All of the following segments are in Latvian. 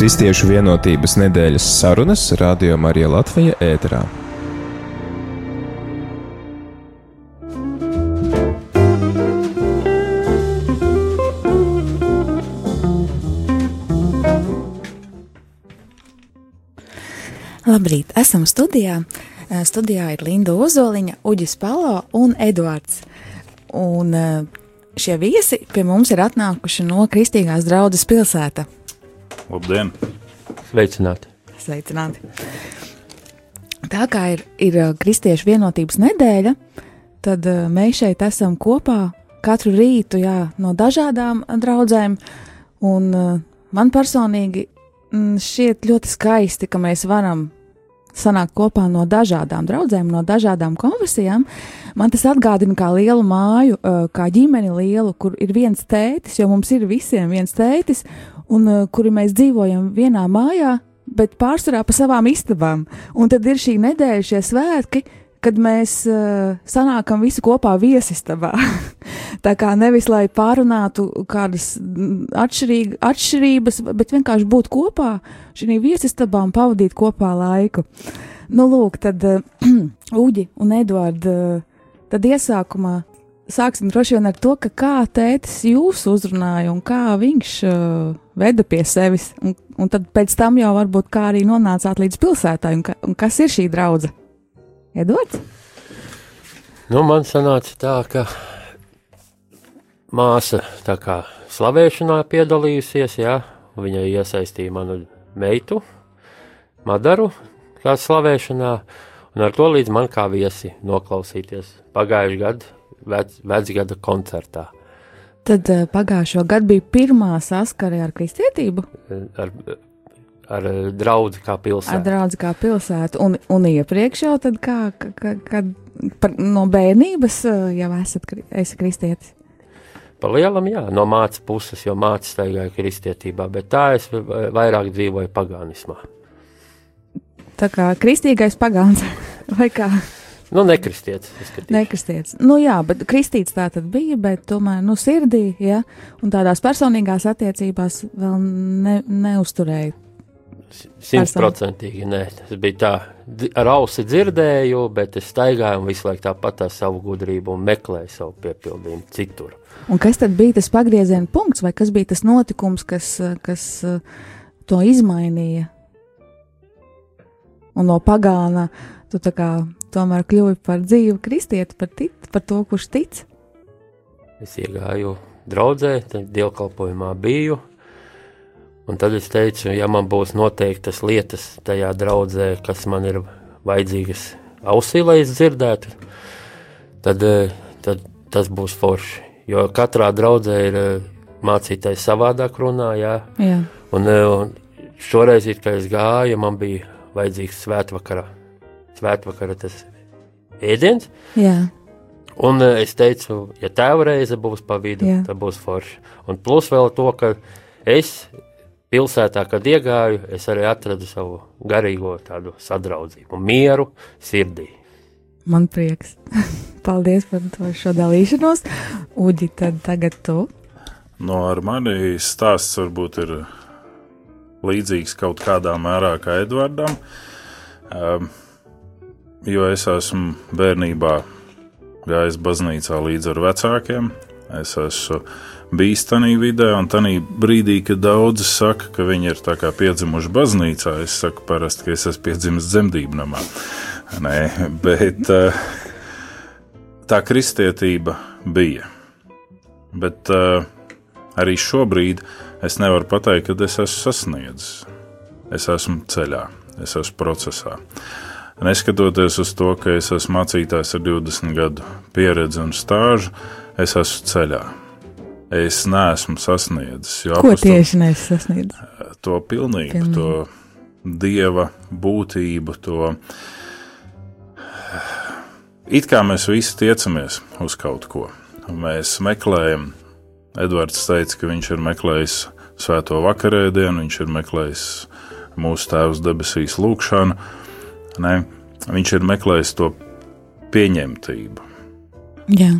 Kristiešu vienotības nedēļas sarunas Radio Marija Latvija ēterā. Labrīt, esam studijā. Eh, Studijā ir Linda Ozoliņa, Uģis Palo un Eduards. Un eh, šie viesi pie mums ir atnākuši no Kristīgās draudzes pilsēta. Labdien! Sveicināti! Sveicināti! Tā kā ir, ir eh, Kristiešu vienotības nedēļa, tad eh, mēs šeit esam kopā katru rītu jā, no dažādām draudzēm. Un eh, man personīgi mm, šķiet ļoti skaisti, ka mēs varam sanākt kopā no dažādām draudzēm, no dažādām konfesijām. Man tas atgādina kā lielu māju, kā ģimeni lielu, kur ir viens tētis, jo mums ir visiem viens tētis, un eh, kuri mēs dzīvojam vienā mājā, bet pārsvarā pa savām istabām. Un tad ir šī nedēļa, šie svētki, kad mēs uh, sanākam visi kopā viesistabā. Tā kā nevis lai pārunātu kādas mm, atšķirīg, atšķirības, bet vienkārši būt kopā šī viesistabā un pavadīt kopā laiku. Nu, lūk, tad uh, Uģi un Eduards, uh, tad iesākumā sāksim droši vien ar to, kā tētis jūs uzrunāja un kā viņš uh, veda pie sevis, un, un tad pēc tam jau varbūt kā arī nonācāt līdz pilsētai, un, ka, un kas ir šī draudzene? Edvards? Nu, man sanāca tā, ka māsa tā kā slavēšanā piedalījusies, jā, viņa iesaistīja manu meitu, Madaru, kā slavēšanā, un ar to līdz man kā viesi noklausīties pagājušajā gadā vec, vecgada koncertā. Tad uh, pagājušo gadu bija pirmā saskare ar kristietību, Ar, ar draugu kā ar pilsētu. draugu kā pilsētu, un, un iepriekš jau tad kā, ka, kad par, no bērnības uh, jau esat esi kristietis. Pa lielam, jā, no mācības puses, jo mācīs staigāja kristietībā, bet tā es vairāk dzīvoju pagānismā. Tā kā kristīgais pagāns, vai kā Nu, nekristietis. nekristietis. Nu jā, bet kristīts tā tad bija, bet tomēr, nu, sirdī, ja, un tādās personīgās attiecībās vēl ne, neusturēju. Simtprocentīgi nē. Tas bija tā, ar ausi dzirdēju, bet es staigāju un visu laiku tāpat ar savu gudrību un meklēju savu piepildījumu citur. Un kas tad bija tas pagrieziena punkts, vai kas bija tas notikums, kas, kas eh, to izmainīja? Un no pagāna tu tā kā tomēr kļuvi par dzīvu kristieti, par, tic, par to, kurš tic. Es iegāju draudzē, tad dievkalpojumā biju. Un tad es teicu, ja man būs noteiktas lietas tajā draudzē, kas man ir vajadzīgas ausī, lai es dzirdētu, tad, eh, tad tas būs forši. Jo katrā draudzē ir eh, mācītājs savādāk runā, jā. Jā, Un, eh, un šoreiz, kā es gāju, man bija vajadzīgs svētvakarā. Svētvakarā tas ēdiens. jā. Un eh, es teicu, ja tēva reize būs pa vidu, Jā. tad būs forši. Un plus vēl to, ka es pilsētā, kad iegāju, es arī atradu savu garīgo tādu sadraudzību, mieru sirdī. man prieks. Paldies par to šo dalīšanos. Uģi, tad tagad tu. No ar mani stāsts varbūt ir līdzīgs kaut kādā mērā kā Edvardam, um, jo es esmu bērnībā gājis baznīcā līdz ar vecākiem. Es esmu bijis tajā vidē, un tajā brīdī, kad daudzi saka, ka viņi ir piedzimuši baznīcā, es saku parasti, ka es esmu piedzimis dzemdību namā. Nē, bet uh, tā kristietība bija. Bet uh, arī šobrīd es nevaru pateikt, ka es esmu sasniedzis. Es esmu ceļā, es esmu procesā. Neskatoties uz to, ka es esmu mācītājs ar 20 gadu pieredzi un stāžu, es esmu ceļā. Es neesmu sasniedzis. Ko apostols- tieši nesasniedz? to pilnību, Pilnību. to dieva būtību, to it kā mēs visi tiecamies uz kaut ko. Mēs meklējam, Edvards teica, ka viņš ir meklējis svēto vakarēdienu, viņš ir meklējis mūsu Tēvs debesīs lūgšanu, ne, viņš ir meklējis to pieņemtību. Jā,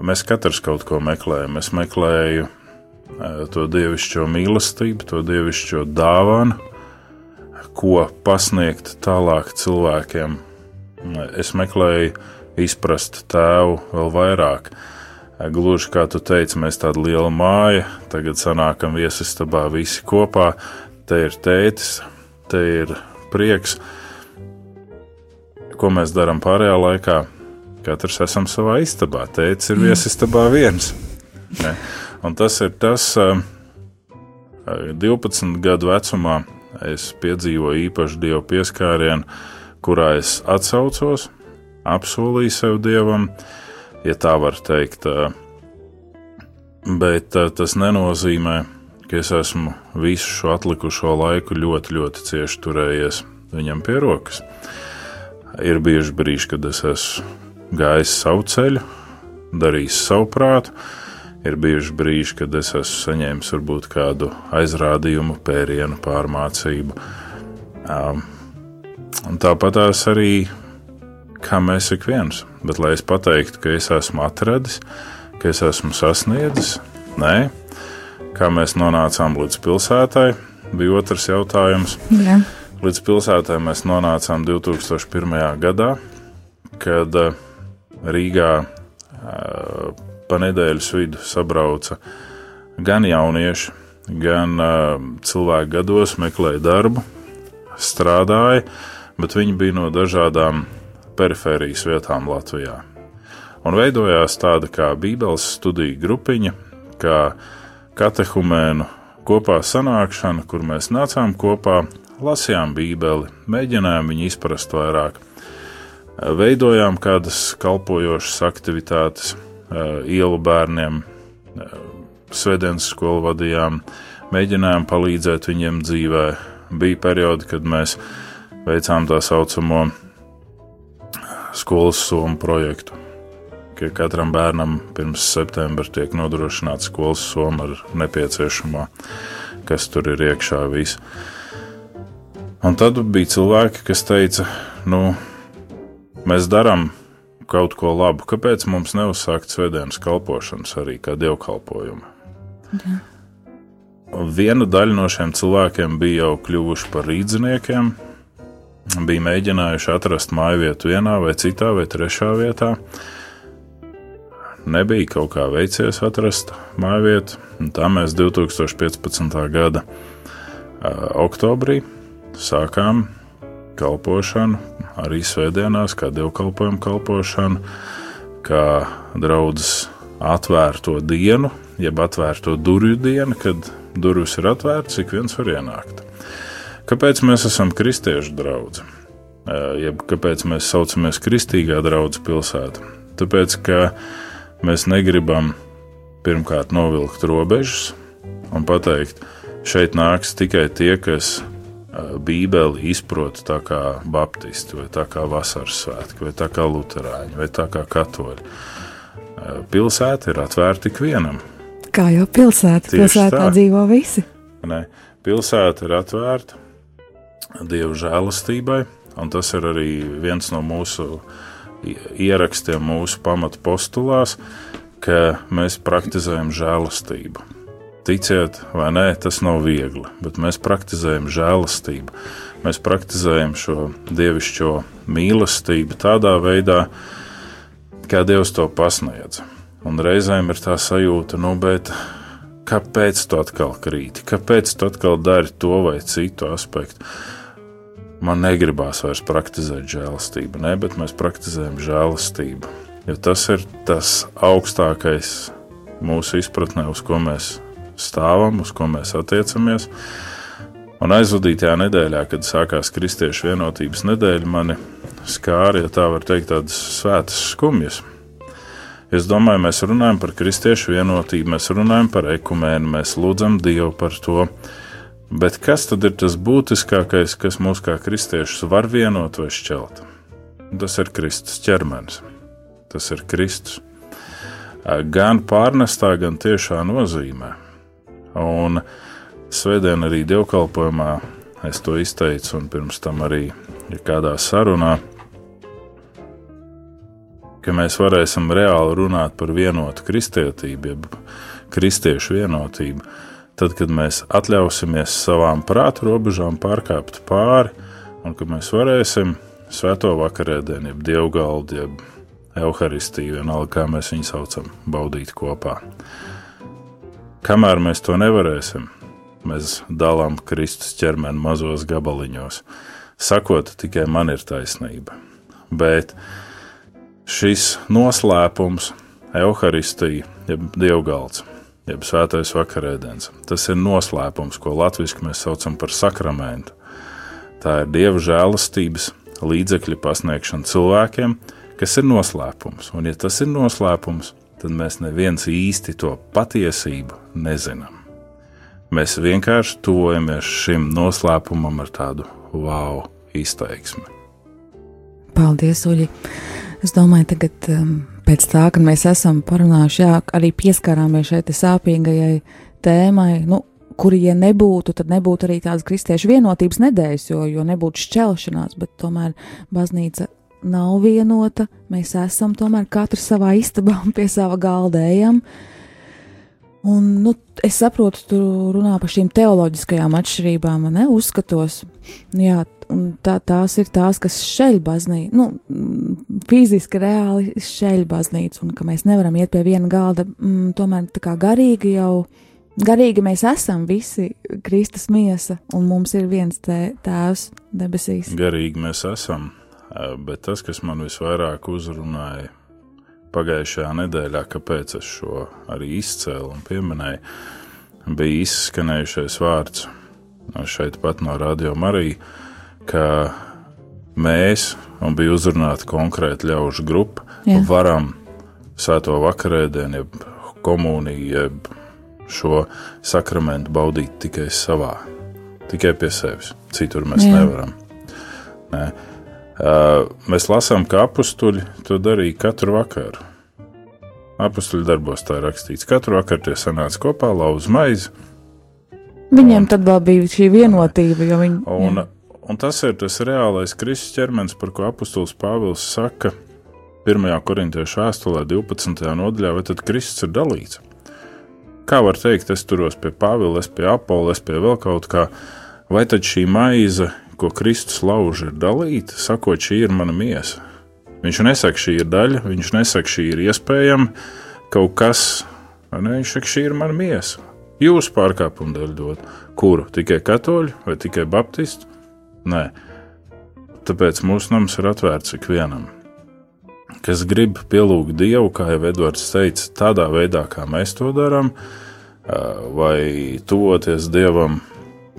Mēs katrs kaut ko meklējam. Es meklēju to dievišķo mīlestību, to dievišķo dāvanu, ko pasniegt tālāk cilvēkiem. Es meklēju izprast tēvu vēl vairāk. Gluži kā tu teici, mēs tāda liela māja, tagad sanākam viesistabā visi kopā. Te ir tētis, te ir prieks. Ko mēs darām pārējā laikā? Katrs esam savā istabā. Tētis ir viesistabā viens. Ne? Un tas ir tas, 12 gadu vecumā es piedzīvoju īpašu dievu pieskārienu, kurā es atsaucos, apsolīju sev dievam, ja tā var teikt. Bet tas nenozīmē, ka es esmu visu šo atlikušo laiku ļoti, ļoti cieši turējies viņam pie rokas. Ir bijuši brīži, kad es esmu gājis savu ceļu, darījis savu prātu, Ir bijuši brīži, kad es esmu saņēmis varbūt kādu aizrādījumu, pērienu, pārmācību. Um, tāpat tās arī, kā mēs ik viens, bet lai es pateiktu, ka es esmu atradis, ka es esmu sasniedzis, nē, kā mēs nonācām līdz pilsētai, bija otrs jautājums. Jā. Līdz pilsētai mēs nonācām 2001. gadā, kad Rīgā uh, pa nedēļas vidu sabrauca gan jaunieši, gan uh, cilvēki gados meklēja darbu, strādāja, bet viņi bija no dažādām perifērijas vietām Latvijā. Un veidojās tāda kā Bībeles studiju grupiņa, kā katehumēnu kopā sanākšana, kur mēs nācām kopā, lasījām Bībeli, mēģinājām viņu izprast vairāk, veidojām kādas kalpojošas aktivitātes, Eh, ielu bērniem, eh, svētdienas skolu vadījām, mēģinājām palīdzēt viņiem dzīvē. Bija periodi, kad mēs veicām tā saucamo skolas somu projektu, ka katram bērnam pirms septembra tiek nodrošināta skolas soma ar nepieciešamo, kas tur ir iekšā. Viss. Un tad bija cilvēki, kas teica, nu, mēs darām kaut ko labu, kāpēc mums neuzsākt svētdienas kalpošanas arī kā dievkalpojumu? Jā. Viena daļa no šiem cilvēkiem bija jau kļuvuši par rīdziniekiem, bija mēģinājuši atrast māju vietu vienā vai citā vai trešā vietā. Nebija kaut kā veicies atrast māju vietu, un tā mēs 2015. gada oktobrī sākām kalpošanu, arī svētdienās, kā dievkalpojumu kalpošanu, kā draudzes atvērto dienu, jeb atvērto durvju dienu, kad durvis ir atvērtas, ik viens var ienākt. Kāpēc mēs esam kristiešu draugi? Jeb kāpēc mēs saucamies Kristīgā draudzes pilsēta? Tāpēc, ka mēs negribam pirmkārt novilkt robežas un pateikt, šeit nāks tikai tie, kas Bībeli izprot tā kā baptisti, vai tā kā vasaras svētki, vai tā kā luterāņi, vai tā kā katoļi. Pilsēta ir atvērta ikvienam. Kā jau pilsēta, Tieši pilsētā tā. dzīvo visi. Ne, pilsēta ir atvērta Dieva žēlastībai, un tas ir arī viens no mūsu ierakstiem, mūsu pamatu postulās, ka mēs praktizējam žēlastību Ticiet vai nē, tas nav viegli, bet mēs praktizējam žēlastību. Mēs praktizējam šo dievišķo mīlestību tādā veidā, kā Dievs to pasniedz. Un reizēm ir tā sajūta, nu, bet kāpēc tu atkal krīti, kāpēc tu atkal dari to vai citu aspektu? Man negribās vairs praktizēt žēlastību, ne, bet mēs praktizējam žēlastību, jo tas ir tas augstākais mūsu izpratnē, uz ko mēs stāvam, uz ko mēs attiecamies. Un aizvadītajā nedēļā, kad sākās Kristiešu vienotības nedēļa, mani skāra, ja tā var teikt, tādas svētas skumjas. Es domāju, mēs runājam par kristiešu vienotību, mēs runājam par ekumēnu, mēs lūdzam Dievu par to. Bet kas tad ir tas būtiskākais, kas mūs kā kristiešus var vienot vai šķelt? Tas ir Kristus ķermenis. Tas ir Kristus. Gan pārnestā, gan tiešā nozīmē. Un svētdien arī dievkalpojumā es to izteicu, un pirms tam arī kādā sarunā, ka mēs varēsim reāli runāt par vienotu kristietību, jeb kristiešu vienotība, tad, kad mēs atļausimies savām prātu robežām pārkāpt pāri, un kad mēs varēsim svēto vakarēdienu, jeb dievgaldu, jeb evaharistiju, vienalga kā mēs viņu saucam, baudīt kopā. Kamēr mēs to nevarēsim, mēs dalām Kristus ķermeni mazos gabaliņos, sakot, tikai man ir taisnība. Bet šis noslēpums, evaharistija, jeb dievgalds, jeb svētais vakarēdienas, tas ir noslēpums, ko latviešu mēs saucam par sakramentu. Tā ir dieva žēlastības līdzekļu pasniegšana cilvēkiem, kas ir noslēpums. Un, ja tas ir noslēpums, tad mēs neviens īsti to patiesību nezinām. Mēs vienkārši tuvojamies šim noslēpumam ar tādu wow izteiksmi. Paldies, Uģi! Es domāju, tagad um, pēc tā, kad mēs esam parunājuši, jā, arī pieskārāmies šai sāpīgajai tēmai, nu, kuri, ja nebūtu, tad nebūtu arī tādas kristiešu vienotības nedēļas, jo, jo nebūtu šķelšanās, bet tomēr baznīca nav vienota. Mēs esam tomēr katrs savā istabā un pie sava galda ejam. Un, nu, es saprotu, tu runā par šīm teoloģiskajām atšķirībām, ne uzskatos. Jā, tā, tās ir tās, kas šeļ baznīcu, nu, fiziski reāli šeļ baznīcu, un ka mēs nevaram iet pie viena galda, mm, tomēr tā kā garīgi jau, garīgi mēs esam visi Kristus miesa, un mums ir viens tē, tēvs debesīs. Garīgi mēs esam, bet tas, kas man visvairāk uzrunāja pagājušajā nedēļā, kāpēc es šo arī izcēlu un pieminēju, bija izskanējušais vārds šeit pat no Radio Marija, ka mēs, un bija uzrunāta konkrēta ļaužu grupa, Jā. varam svēto vakarēdienu, jeb komuniju, jeb šo sakramentu baudīt tikai savā, tikai pie sevis. Citur mēs Jā. nevaram. Ne? Mēs lasām, ka apstuļi to darīja katru vakaru. Apstuļu darbos tā ir rakstīts. Katru vakaru tie sanāca kopā, lauza maizi. Viņiem un, tad vēl bija šī vienotība. Viņi, un, un tas ir tas reālais Kristus ķermenis, par ko apustulis Pāvils saka 1. korintiešu vēstulē, 12. nodaļā, vai tad Kristus ir dalīts. Kā var teikt, es turos pie Pāvila, es pie Apola, es pie vēl kaut kā, vai tad šī maize ko Kristus lauž, ir dalīta, sakot, šī ir mana miesa. Viņš nesaka, šī ir daļa, viņš nesaka, šī ir iespējama kaut kas, ne, viņš saka, šī ir mana miesa. Jūsu pārkāpumu dēļ dot, kuru tikai katoļu vai tikai baptistu? Nē, tāpēc mūsu nams ir atvērts ikvienam. Kas grib pielūgt Dievu, kā jau Edvards teica, tādā veidā, kā mēs to darām, vai tuvoties Dievam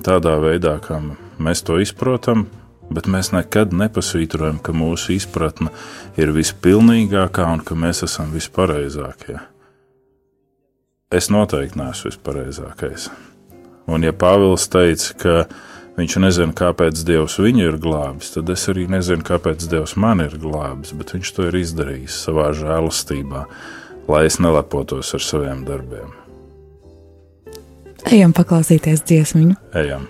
tādā veidā, kā mēs to izprotam, bet mēs nekad nepasvītrojam, ka mūsu izpratne ir vispilnīgākā un ka mēs esam vispareizākie. Es noteikti neesmu vispareizākais. Un, ja Pāvils teica, ka viņš nezina, kāpēc Dievs viņu ir glābis, tad es arī nezinu, kāpēc Dievs man ir glābis, bet viņš to ir izdarījis savā žēlastībā, lai es nelepotos ar saviem darbiem. Ejam paklausīties dziesmu. Ejam!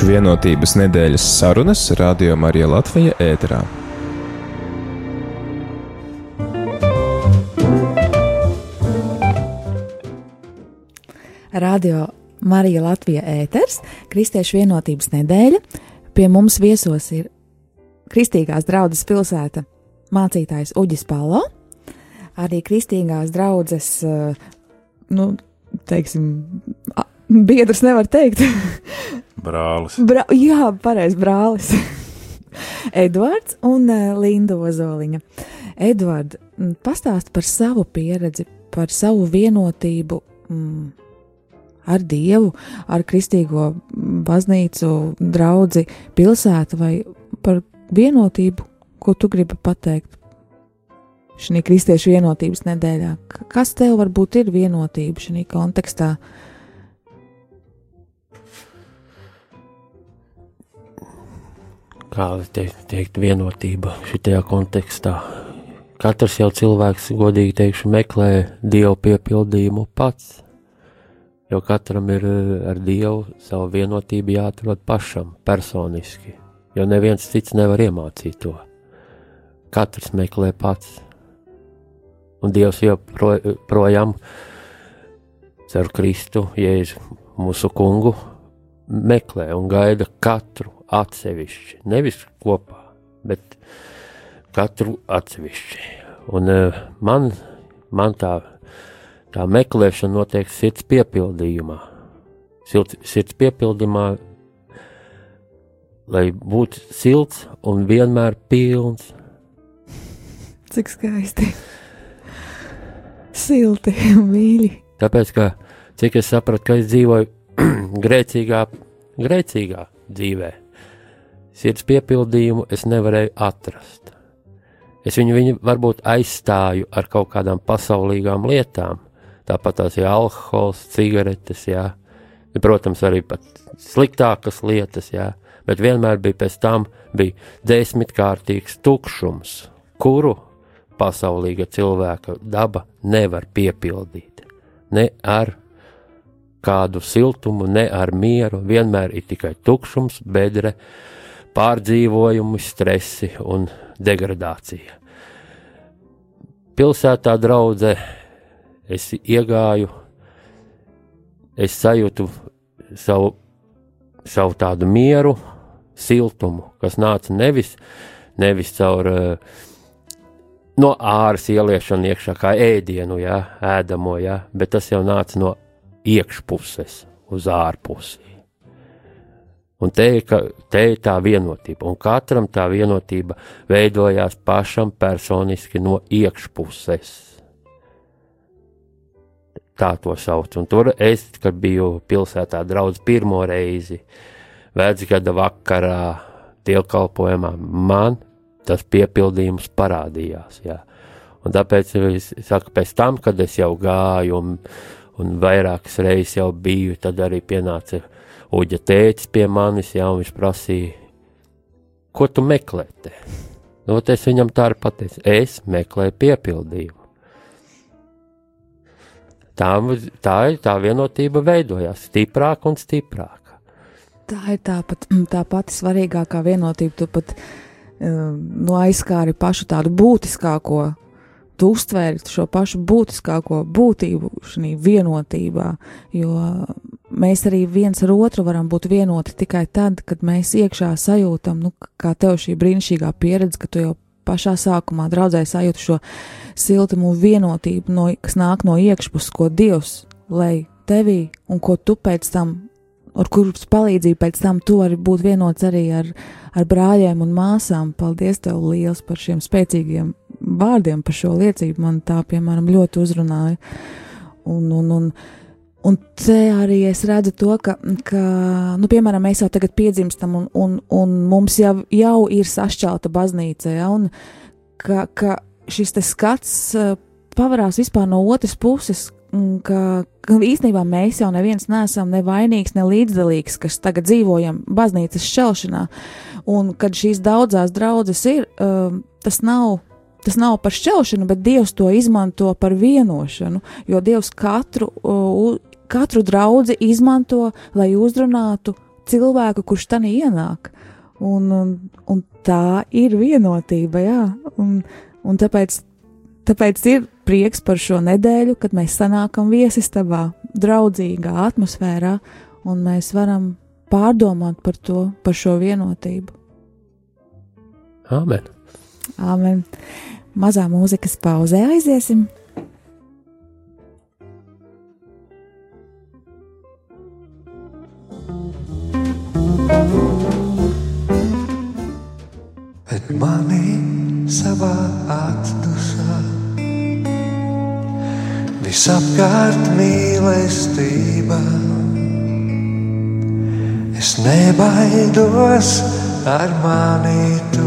Kristiešu vienotības nedēļas sarunas Radio Marija Latvija ēterā. Radio Marija Latvija ēters, Kristiešu vienotības nedēļa. Pie mums viesos ir Kristīgās draudzes pilsēta mācītājs Uģis Palo, arī Kristīgās draudzes, nu, teiksim, biedrs nevar teikt. Brālis. Bra jā, pareizi, brālis. Edvards un uh, Linda Ozoliņa. Edvards, pastāst par savu pieredzi, par savu vienotību mm, ar Dievu, ar Kristīgo baznīcu, draugu, pilsētu vai par vienotību, ko tu gribi pateikt šī kristiešu vienotības nedēļā. Kas tev varbūt ir vienotība šajā kontekstā? Kā teikt, teikt vienotība šajā kontekstā? Katrs jau cilvēks, godīgi teikšu, meklē dievu piepildījumu pats. Jo katram ir eh, ar dievu savu vienotību jāatrod pašam, personiski. Jo neviens cits nevar iemācīt to. Katrs meklē pats un Dievs joprojām caur Kristu, Jēzu, mūsu kungu, meklē un gaida katru atsevišķi. Nevis kopā, bet katru atsevišķi. Un uh, man, man tā, tā meklēšana notiek sirds piepildījumā. Sirds, sirds piepildījumā, lai būtu silts un vienmēr pilns. Cik skaisti! silti un mīļi. Tāpēc, ka cik es sapratu, ka es dzīvoju grēcīgā, grēcīgā dzīvē, sirds piepildījumu es nevarēju atrast. Es viņu, viņu varbūt aizstāju ar kaut kādām pasaulīgām lietām, tāpat tās ir alkohols, cigaretes, jā. protams, arī sliktākas lietas, jā. bet vienmēr bija pēc tam bija desmitkārtīgs tukšums, kuru pasaulīga cilvēka daba nevar piepildīt. Ne ar kādu siltumu, ne ar mieru, vienmēr ir tikai tukšums, bedre, pārdzīvojumi, stresi un degradācija. Pilsētā draudzē es iegāju, es sajūtu savu, savu tādu mieru, siltumu, kas nāca nevis, nevis caur uh, no āras ieliešana iekšā kā ēdienu, jā, ēdamo, jā, bet tas jau nāca no iekšpuses uz ārpusi. Un te, ka, te ir tā vienotība, un katram tā vienotība veidojās pašam personiski no iekšpuses. Tā to sauc. Un tur es, kad biju pilsētā draudz pirmo reizi, vecgada vakarā, dievkalpojumā, man tas piepildījums parādījās. Jā. Un tāpēc es saku, pēc tam, kad es jau gāju un, un vairākas reizes jau biju, tad arī pienāca Uģa tēcis pie manis, jā, un viņš prasīja, ko tu meklē te? Nu, es viņam tā arī pateicu, es meklēju piepildījumu. Tā, tā ir tā vienotība veidojās stiprāk un stiprāk. Tā ir tā, pat, tā pati svarīgākā vienotība. Tu pat uh, nu, aizskāri pašu tādu būtiskāko, tu uztvēri šo pašu būtiskāko būtību šajā vienotībā, jo mēs arī viens ar otru varam būt vienoti tikai tad, kad mēs iekšā sajūtam, nu, kā tev šī brīnišķīgā pieredze, ka tu jau pašā sākumā draudzē sajūti šo siltumu vienotību, no, kas nāk no iekšpuses, ko Dievs lej tevī un ko tu pēc tam ar kuras palīdzību pēc tam tu vari būt vienots arī ar, ar brāļiem un māsām. Paldies tev liels par šiem spēcīgiem vārdiem, par šo liecību. Man tā, piemēram, ļoti uzrunāja. Un, un, un, un te arī es redzu to, ka, ka nu, piemēram, mēs jau tagad piedzimstam, un, un, un mums jau, jau ir sašķelta baznīca, ja, un ka, ka šis skats uh, pavarās vispār no otras puses, ka, ka īstenībā mēs jau neviens neesam ne vainīgs, ne līdzdalīgs, kas tagad dzīvojam baznīcas šķelšanā. Un kad šīs daudzās draudzes ir, um, tas nav. Tas nav par šķelšanu, bet Dievs to izmanto par vienošanu, jo Dievs katru, uh, katru draugu izmanto, lai uzrunātu cilvēku, kurš tā ienāk. Un, un, un tā ir vienotība, jā. Un, un tāpēc, tāpēc ir prieks par šo nedēļu, kad mēs sanākam viesistabā, draudzīgā atmosfērā, un mēs varam pārdomāt par to, par šo vienotību. Āmen! Āmen! Mazā mūzikas pauzē aiziesim! Manī savā atdusā visapkārt mīlestība. Es nebaidos ar mani tu.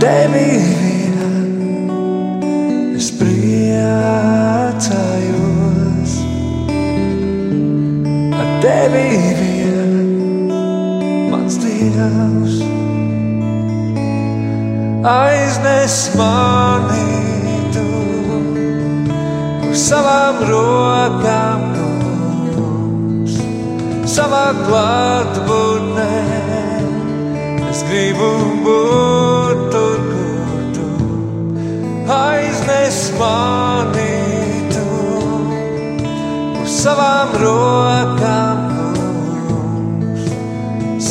Tevi aiznes mani tu uz savām rokām kungs, savā klātbūtnē. Es gribu būt tur, kur tu aiznes mani tu uz savām rokām kungs,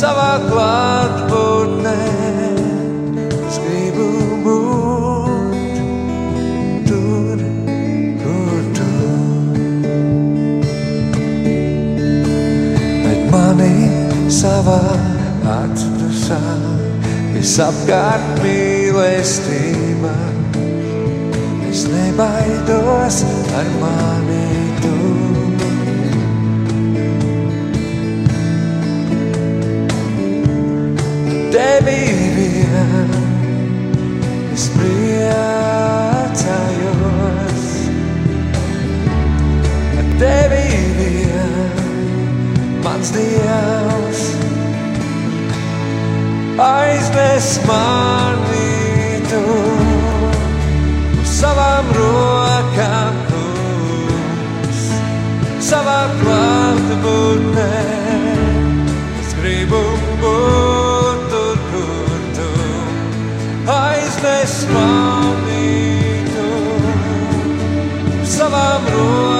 savā klātbūtnē. Mani savā atdusā visapkārt mīlestība. Es nebaidos ar mani tu. Tevi vien es priecājos. Tevi vien mans dievs aiznes mani tu savām rokām kungs, savā klātbūtnē. Es gribu būt tur, kur tu aiznes mani tu savām rokām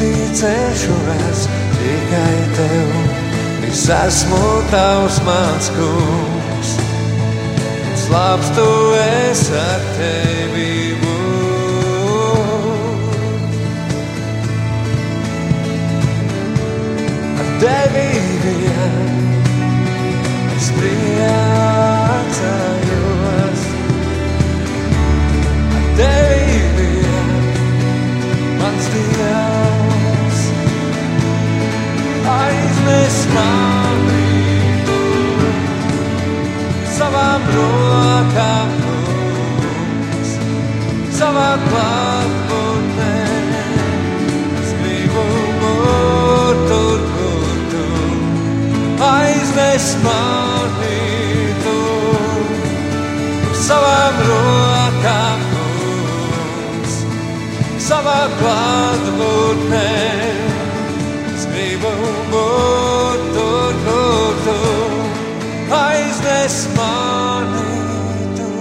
uzticēšos tikai tev, es esmu tavs mans kungs. Slāpst tu es ar tevi vien es priecājos. Ar vien mans dievs aiznes mani tu savām rokām kungs, savā klātbūtnē. Es gribu būt aiznes mani tu savām rokām kungs, savā klātbūtnē. Es gribu būt tur, kur tu aiznes mani tu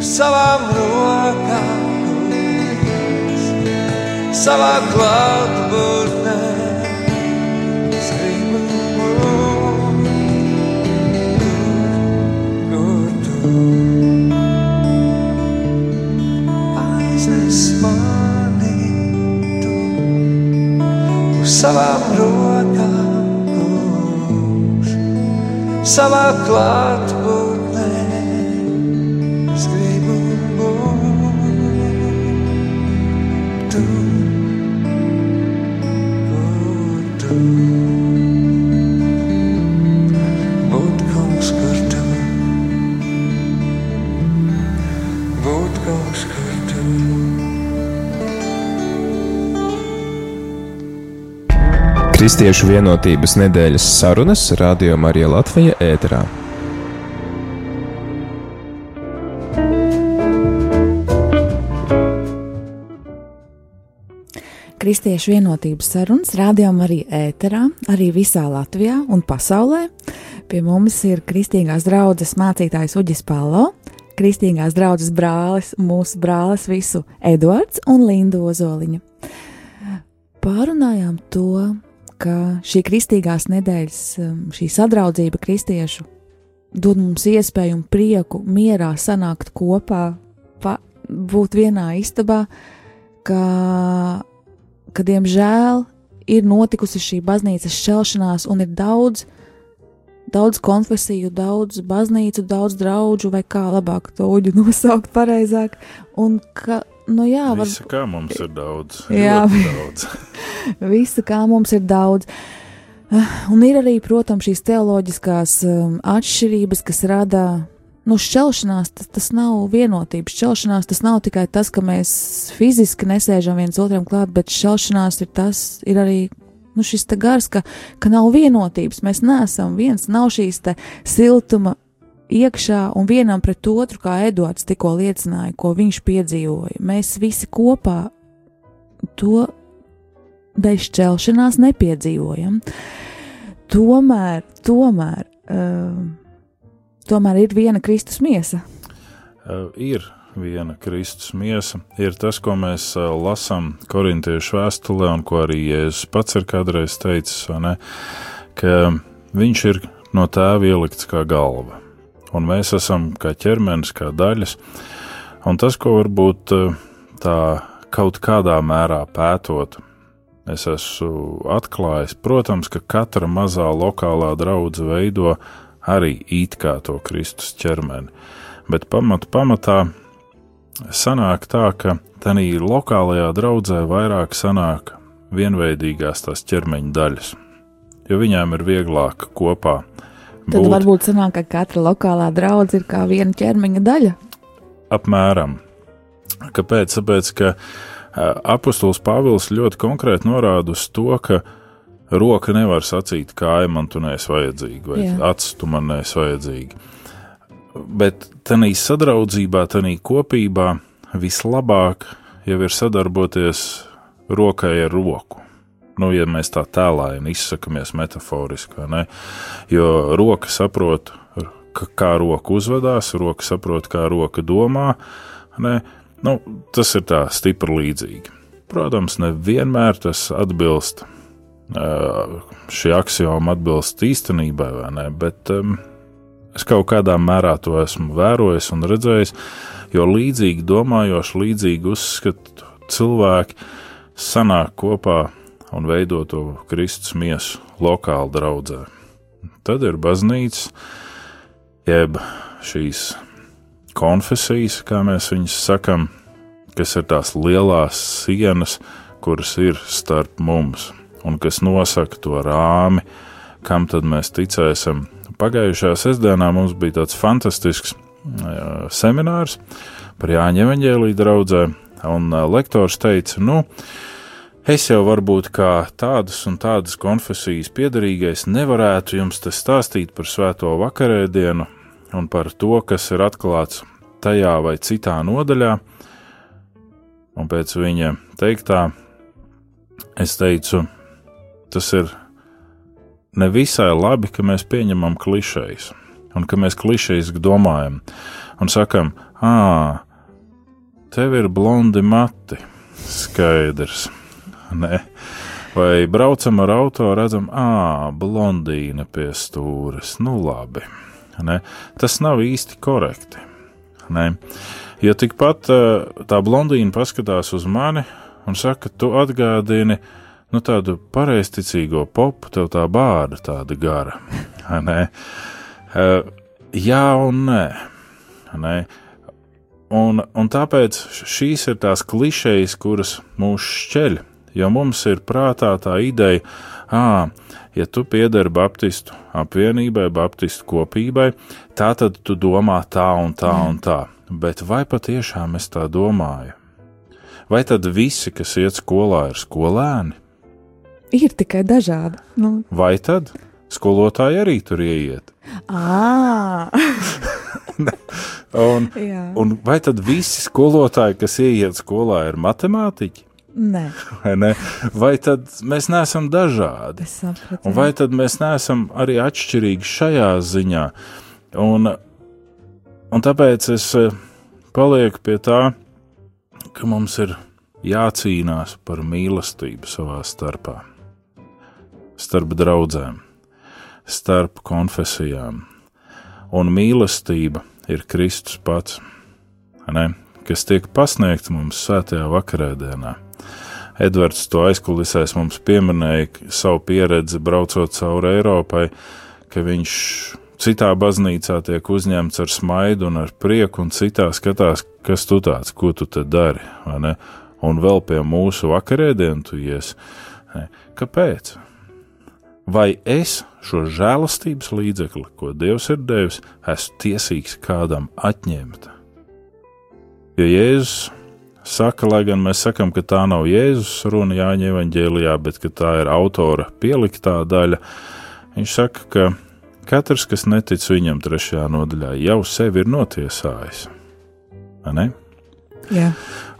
uz savām rokām, kungs, savā klātbūtnē. Savām rokām, kungs, savā klātbūtnē. Kristiešu vienotības nedēļas sarunas Radio Marija Latvija ēterā. Kristiešu vienotības sarunas rādījām arī ēterā, arī visā Latvijā un pasaulē. Pie mums ir kristīgās draudzes mācītājs Uģis Palo, kristīgās draudzes brālis, mūsu brālis visu Eduards un Linda Ozoliņa. Pārunājām to, ka šī kristīgās nedēļas, um, šī sadraudzība kristiešu dod mums iespēju un prieku mierā sanākt kopā, pa, būt vienā istabā, ka, ka diemžēl ir notikusi šī baznīcas šķelšanās un ir daudz, daudz konfesiju, daudz baznīcu, daudz draugu, vai kā labāk to uģu nosaukt pareizāk, un ka, nu jā, var, Visa, kā mums ir daudz. Jā. daudz. Visa, kā mums ir daudz. Ah, Un ir arī, protams, šīs teoloģiskās um, atšķirības, kas rada nu, šķelšanās. Tas, tas nav vienotības. Šķelšanās tas nav tikai tas, ka mēs fiziski nesēžam viens otram klāt, bet šķelšanās ir tas, ir arī nu, šis gars, ka, ka nav vienotības. Mēs neesam viens, nav šīs siltuma iekšā un vienam pret otru, kā Edvards tikko liecināja, ko viņš piedzīvoja. Mēs visi kopā to bez šķelšanās nepiedzīvojam. Tomēr, tomēr, uh, tomēr ir viena Kristus miesa. Uh, ir viena Kristus miesa, ir tas, ko mēs uh, lasām korintiešu vēstulē, un ko arī Jēzus pats ir kādreiz teicis, ne, ka viņš ir no tēva ielikts kā galva, un mēs esam kā ķermenis, kā daļas, un tas, ko varbūt uh, tā kaut kādā mērā pētot, es esmu atklājis, protams, ka katra mazā lokālā draudzene veido arī it kā to Kristus ķermeni, bet pamat, pamatā sanāk tā, ka tādā lokālajā draudzē vairāk sanāk vienveidīgās tās ķermeņa daļas, jo viņām ir vieglāk kopā. Tad būt. varbūt sanāk, ka katra lokālā draudzene ir kā viena ķermeņa daļa. Apmēram. Kāpēc? Tāpēc, ka apustulis Pāvils ļoti konkrēti norāda uz to, ka roka nevar sacīt, kāja man tu neesi vajadzīga, vai acis tu man neesi vajadzīga. Bet tādā sadraudzībā, tādā kopībā vislabāk jau ir sadarboties rokai ar roku. Nu, ja mēs tā tēlājam, izsakamies metaforiski, ne? Jo roka saprot, kā roka uzvedās, roka saprot, kā roka domā. Ne? Nu, tas ir tā stipri līdzīgi. Protams, nevienmēr tas atbilst, šī axioma atbilst īstenībai, vai ne? Bet um, es kaut kādā mērā to esmu vērojis un redzējis, jo līdzīgi domājoši, līdzīgi uzskatu cilvēki sanāk kopā un veido to Kristus miesu lokāli draudzē. Tad ir baznīca, jeb šīs konfesijas, kā mēs viņus sakam, kas ir tās lielās sienas, kuras ir starp mums un kas nosaka to rāmi, kam tad mēs ticēsim. Pagājušajā sestdienā mums bija tāds fantastisks uh, seminārs par Jāņa evaņģēlīju draudzē, un uh, lektors teica, nu, es jau varbūt kā tādas un tādas konfesijas piedarīgais nevarētu jums te stāstīt par svēto vakarēdienu un par to, kas ir atklāts tajā vai citā nodaļā, un pēc viņa teiktā es teicu, tas ir nevisai labi, ka mēs pieņemam klišejas, un ka mēs klišejas domājam, un sakam, ah, tev ir blondi mati, skaidrs, ne? Vai braucam ar auto, redzam, ah, blondīna pie stūres, nu labi, ne? Tas nav īsti korekti, ne? Ja tikpat tā blondīna paskatās uz mani un saka, tu atgādini, nu, tādu pareizticīgo popu, tev tā bāda tāda gara. ne? Jā un nē. nē. Un, un tāpēc šīs ir tās klišejas, kuras mūs šķeļ. Jo mums ir prātā tā ideja, ah, ja tu piederi Baptistu apvienībai, Baptistu kopībai, tā tad tu domā tā un tā un tā. Bet vai patiešām es tā domāju? Vai tad visi, kas iet skolā, ir skolēni? ir tikai dažādi. Nu, Vai tad skolotāji arī tur ieiet? à, Un, jā, un vai tad visi skolotāji, kas ieiet skolā, ir matemātiķi? Nē, Vai, ne? vai tad mēs neesam dažādi? vai tad mēs neesam arī atšķirīgi šajā ziņā? Un, un tāpēc es eh, palieku pie tā, ka mums ir jācīnās par mīlestību savā starpā, starp draugiem, starp konfesijām. Un mīlestība ir Kristus pats, ne? kas tiek pasniegts mums svētajā vakarēdienā. Edvards to aizkulisēs mums pieminēja savu pieredzi braucot cauri Eiropai, ka viņš citā baznīcā tiek uzņemts ar smaidu un ar prieku, un citā skatās, kas tu tāds, ko tu te dari, vai ne? Un vēl pie mūsu vakarēdienu tu ies. Kāpēc? Vai es šo žēlastības līdzekli, ko Dievs ir devis, esmu tiesīgs kādam atņemt? Jo Jēzus saka, lai gan mēs sakām, ka tā nav Jēzus runa Jāņa evanģēlijā, bet tā ir autora pieliktā daļa, viņš saka, ka katrs, kas netic viņam trešajā nodaļā, jau sevi ir notiesājis.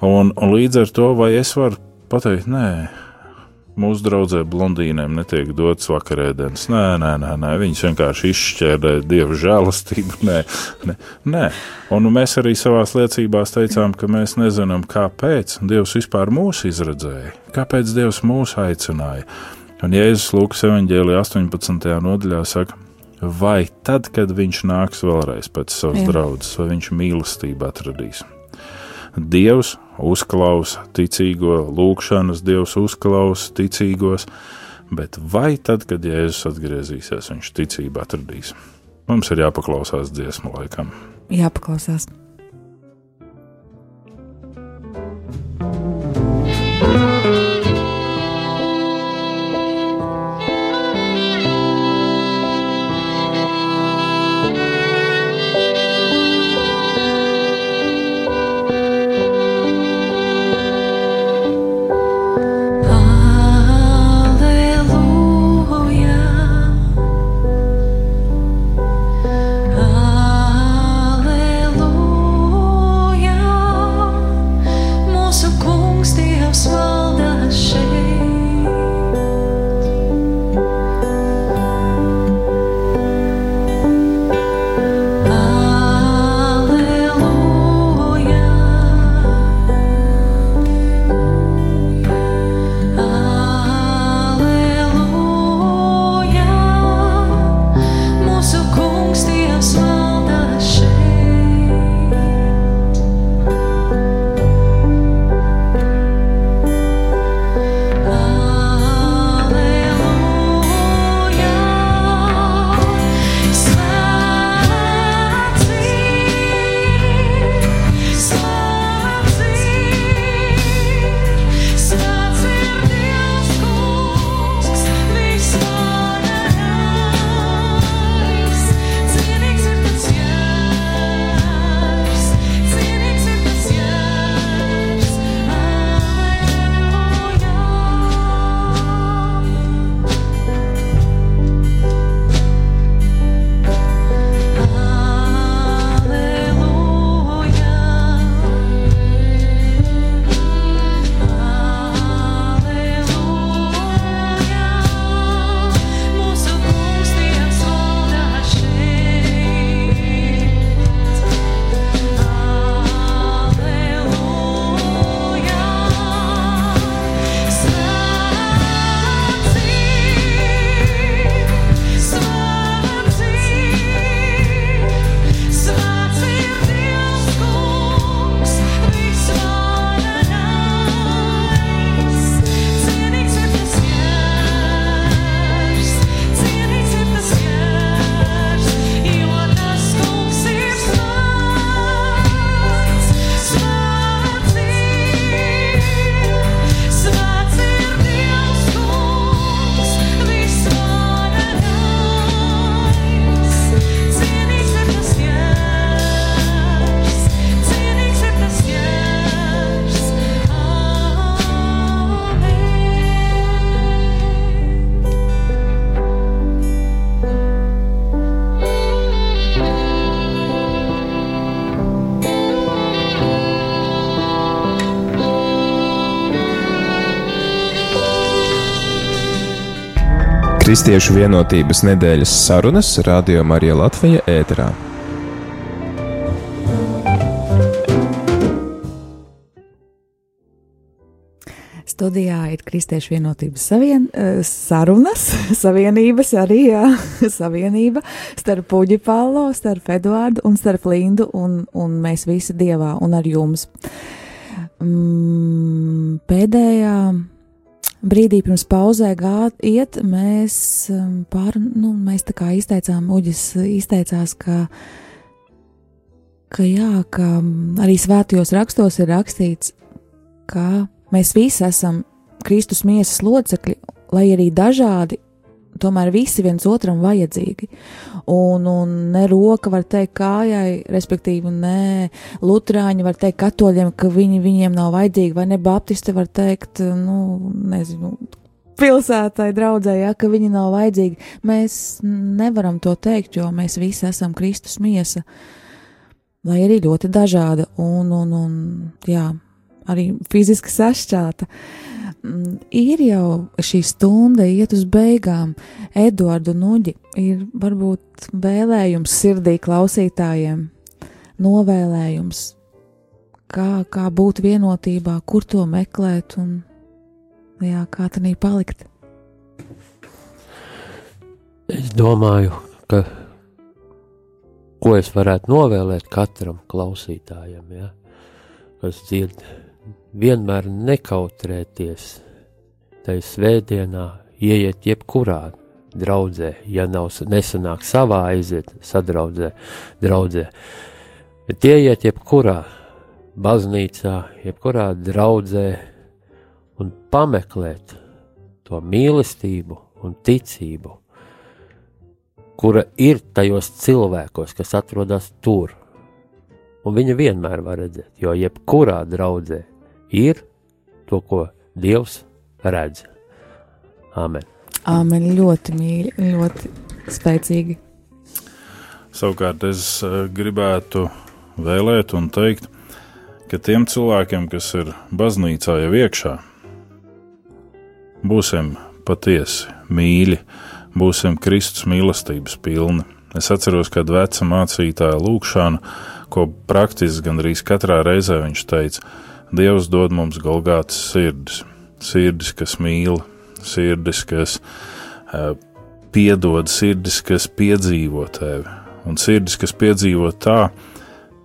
Un, un līdz ar to, vai es varu pateikt, nē, mūsu draudzē blondīnēm netiek dots vakarēdienas. Nē, nē, nē, nē, viņas vienkārši izšķērdē dievu žēlastību. Nē, nē, nē. Un mēs arī savā liecībās teicām, ka mēs nezinām, kāpēc Dievs vispār mūs izredzēja, kāpēc Dievs mūs aicināja. Un Jēzus Lūkas evanģēlija 18. nodaļā saka, vai tad, kad viņš nāks vēlreiz pēc savas draudzes, vai viņš mīlestību atradīs. Dievs uzklausa ticīgo, lūgšanas Dievs uzklausa ticīgos, bet vai tad, kad Jēzus atgriezīsies, viņš ticību atradīs? Mums ir jāpaklausās dziesmu laikam. jāpaklausās. Kristiešu vienotības nedēļas sarunas Radio Marija Latvija ēterā. Studijā ir Kristiešu vienotības savien, eh, sarunas, savienības arī, jā, savienība starp Puģi Palo, starp Eduārdu un starp Lindu un, un mēs visi Dievā un ar jums. Mm, pēdējā brīdī pirms pauzē gāt iet, mēs um, pār, nu, mēs tā kā izteicām, Uģis izteicās, ka, ka jā, ka mm, arī svētajos rakstos ir rakstīts, ka mēs visi esam Kristus miesas locekļi, lai arī dažādi, tomēr visi viens otram vajadzīgi. Un, un ne roka var teikt kājai, respektīvi, ne lutrāņi var teikt katoļiem, ka viņi viņiem nav vajadzīgi, vai ne baptisti var teikt, nu, nezinu, pilsētai draudzē, ja, ka viņi nav vajadzīgi. Mēs nevaram to teikt, jo mēs visi esam Kristus miesa, lai arī ļoti dažāda un, un, un jā, arī fiziski sašķelta. Mm, Ir jau šī stunda, iet uz beigām. Eduardu Nuģi ir varbūt vēlējums sirdī klausītājiem, novēlējums, kā, kā būt vienotībā, kur to meklēt un jā, kā tā palikt. Es domāju, ka ko es varētu novēlēt katram klausītājam, ja, kas dzird, vienmēr nekautrēties tajā svētdienā, ieiet jebkurā draudzē, ja nav nesanāk savā aiziet sadraudzē, draudzē, bet ieiet jebkurā baznīcā, jebkurā draudzē un pameklēt to mīlestību un ticību, kura ir tajos cilvēkos, kas atrodas tur. Un viņa vienmēr var redzēt, jo jebkurā draudzē ir to, ko Dievs redz. Āmen. Āmen ļoti mīļi, ļoti spēcīgi. Savukārt es eh, gribētu vēlēt un teikt, ka tiem cilvēkiem, kas ir baznīcā jau iekšā, būsim patiesi mīļi, būsim Kristus mīlestības pilni. Es atceros, kad veca mācītāja lūgšanu, ko praktiski gandrīz katrā reizē viņš teica, Dievs dod mums golgātas sirdis, sirdis, kas mīl, sirdis, kas uh, piedod, sirdis, kas piedzīvo tevi, un sirdis, kas piedzīvo tā,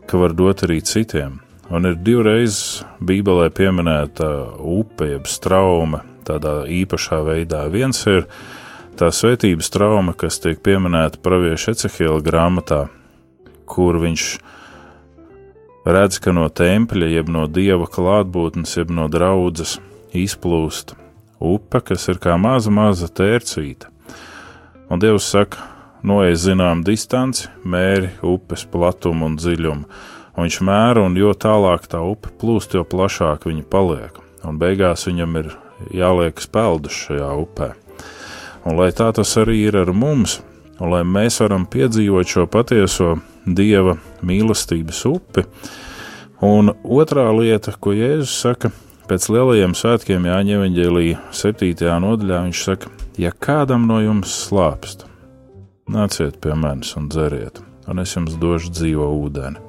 ka var dot arī citiem. Un ir divreiz Bībelē pieminēta upe, jeb strauma, tādā īpašā veidā. Viens ir tā svētības trauma, kas tiek pieminēta pravieša Ecehila grāmatā, kur viņš redz, ka no tempļa, jeb no dieva klātbūtnes, jeb no draudzes izplūst upe, kas ir kā maza, maza tērcīta. Un Dievs saka, noiet zinām distanci, mēri upes platumu un dziļumu. Un viņš mēra, un jo tālāk tā upe plūst, jo plašāk viņa paliek. Un beigās viņam ir jāliek peldus šajā upē. Un lai tā tas arī ir ar mums, un lai mēs varam piedzīvot šo patieso dieva mīlestības upi. Un otrā lieta, ko Jēzus saka, pēc lielajiem svētkiem Jāņa Evangelija 7. nodaļā, viņš saka, ja kādam no jums slāpst, nāciet pie manis un dzeriet, un es jums došu dzīvo ūdeni,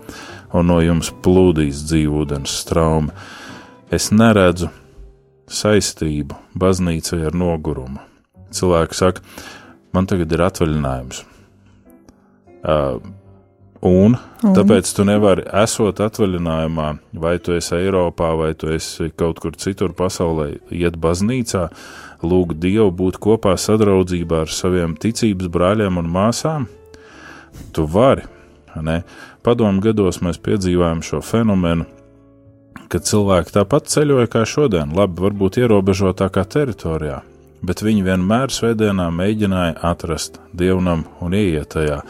un no jums plūdīs dzīvo ūdens straumi. Es neredzu saistību baznīcai ar nogurumu. Cilvēki saka, man tagad ir atvaļinājums. Uh, Un, un tāpēc tu nevari, esot atvaļinājumā, vai tu esi Eiropā, vai tu esi kaut kur citur pasaulē, iet baznīcā, lūgt Dievu būt kopā sadraudzībā ar saviem ticības brāļiem un māsām. Tu vari. Ne? Padomu gados mēs piedzīvājam šo fenomenu, kad cilvēki tāpat ceļoja kā šodien, labi, varbūt ierobežotākā teritorijā, bet viņi vienmēr svētdienā mēģināja atrast dievnam un ieiet tajā.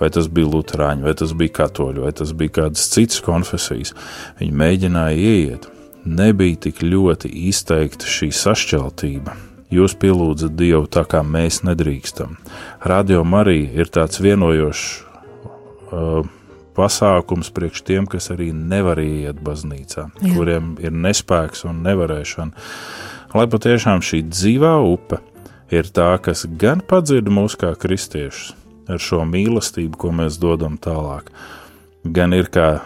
Vai tas bija Lutāņi, vai tas bija Katoļi, vai tas bija kādas citas konfesijas. Viņi mēģināja ieiet. Nebija tik ļoti izteikta šī sašķeltība. Jūs pielūdzat Dievu tā, kā mēs nedrīkstam. Radio Marija ir tāds vienojošs uh, pasākums priekš tiem, kas arī nevar iet baznīcā, Jā. kuriem ir nespēks un nevarēšana lai patiešām šī dzīvā upe ir tā, kas gan padzird mūs kā kristiešus ar šo mīlestību, ko mēs dodam tālāk, gan ir kā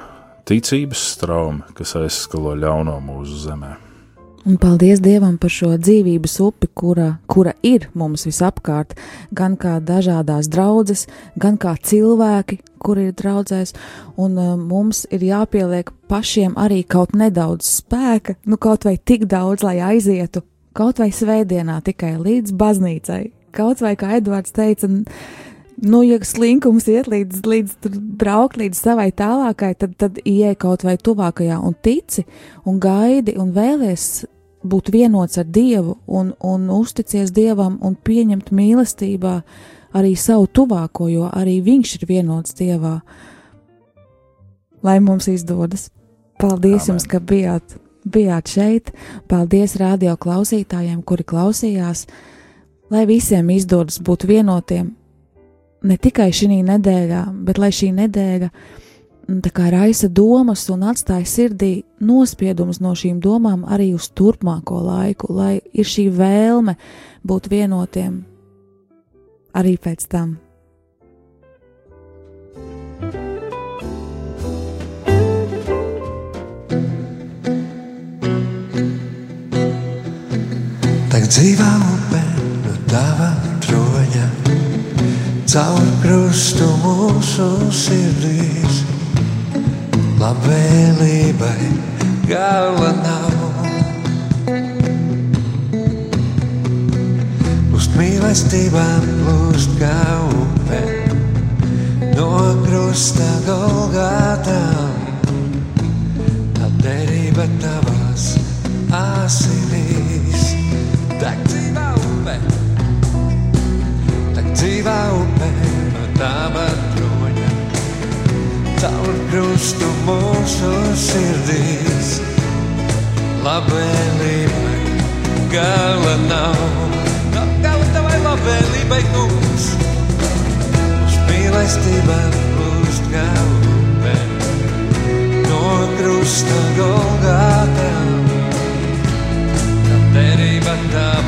ticības straumi, kas aizskalo ļauno mūsu zemē. Un paldies Dievam par šo dzīvības upi, kura, kura ir mums visapkārt, gan kā dažādās draudzes, gan kā cilvēki, kuri ir draudzēs, un uh, mums ir jāpieliek pašiem arī kaut nedaudz spēka, nu kaut vai tik daudz, lai aizietu, kaut vai svētdienā tikai līdz baznīcai, kaut vai, kā Edvards teica, nu, ja slinkums iet līdz, līdz braukt līdz savai tālākai, tad, tad ieej kaut vai tuvākajā un tici un gaidi un vēlies būt vienots ar Dievu un, un uzticies Dievam un pieņemt mīlestībā arī savu tuvāko, jo arī viņš ir vienots Dievā. Lai mums izdodas. Paldies Amen. jums, ka bijāt, bijāt šeit. Paldies radio klausītājiem, kuri klausījās. Lai visiem izdodas būt vienotiem, ne tikai šī nedēļā, bet lai šī nedēļa kā raisa domas un atstāja sirdī nospiedumus no šīm domām arī uz turpmāko laiku, lai ir šī vēlme būt vienotiem arī pēc tam. Tagad dzīvā upē no tava troņa, caur krustu mūsu sirdīs labvēlībai gala nav. Plūst mīlestībām, plūst kā upe no krusta Golgātām. Tā derība tavās asinīs. Tak dzīvā upe, tak dzīvā upe no tava troņa caur krustu mūsu sirdīs. Labvēlībai gala nav. Nav gala tavai labvēlībai, kungs. Uz mīlestībām plūst kā upe. No krusta Golgātā. Tā derība tavās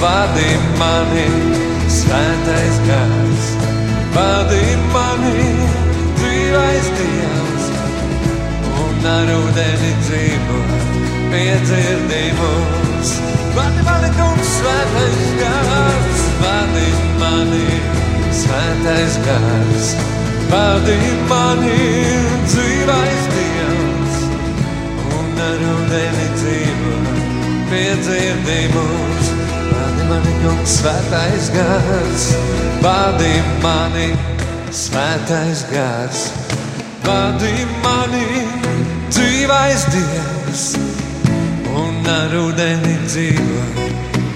vadi mani, svētais gars, vadi mani, dzīvais Dievs, un ar ūdeni dzīvo, piedzirdi mūs. Vadi mani, kungs, svētais gars, vadi mani, svētais gars, vadi mani, dzīvais Dievs, un ar ūdeni dzīvo. Vadi mani, kungs, svētais gars, vadi mani, svētais gars, vadi mani, dzīvais Dievs, un ar ūdeni dzīvo,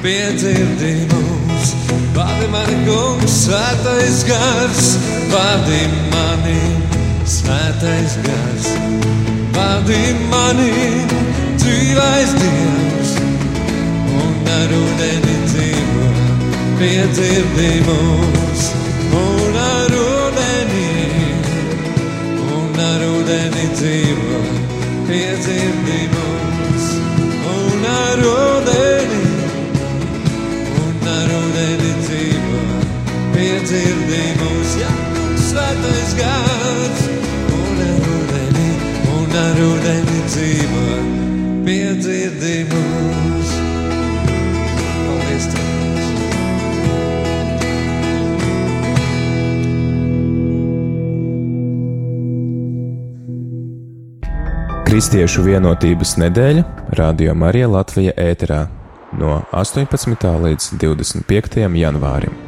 piedzirdi mūs. Vadi mani, kungs, svētais gars, vadi mani, svētais gars, vadi mani, dzīvais Dievs, ūdeni dzīvo, piedzirdi mūs, un ar ūdeni, un ar ūdeni dzīvo, piedzirdi mūs, un ar ūdeni, un ar ūdeni dzīvo, piedzirdi mūs, svētais gads, un ar ūdeni, un ar ūdeni dzīvo, piedzirdi mūs. Kristiešu vienotības nedēļa Radio Marija Latvija ēterā no 18. līdz 25. janvārim.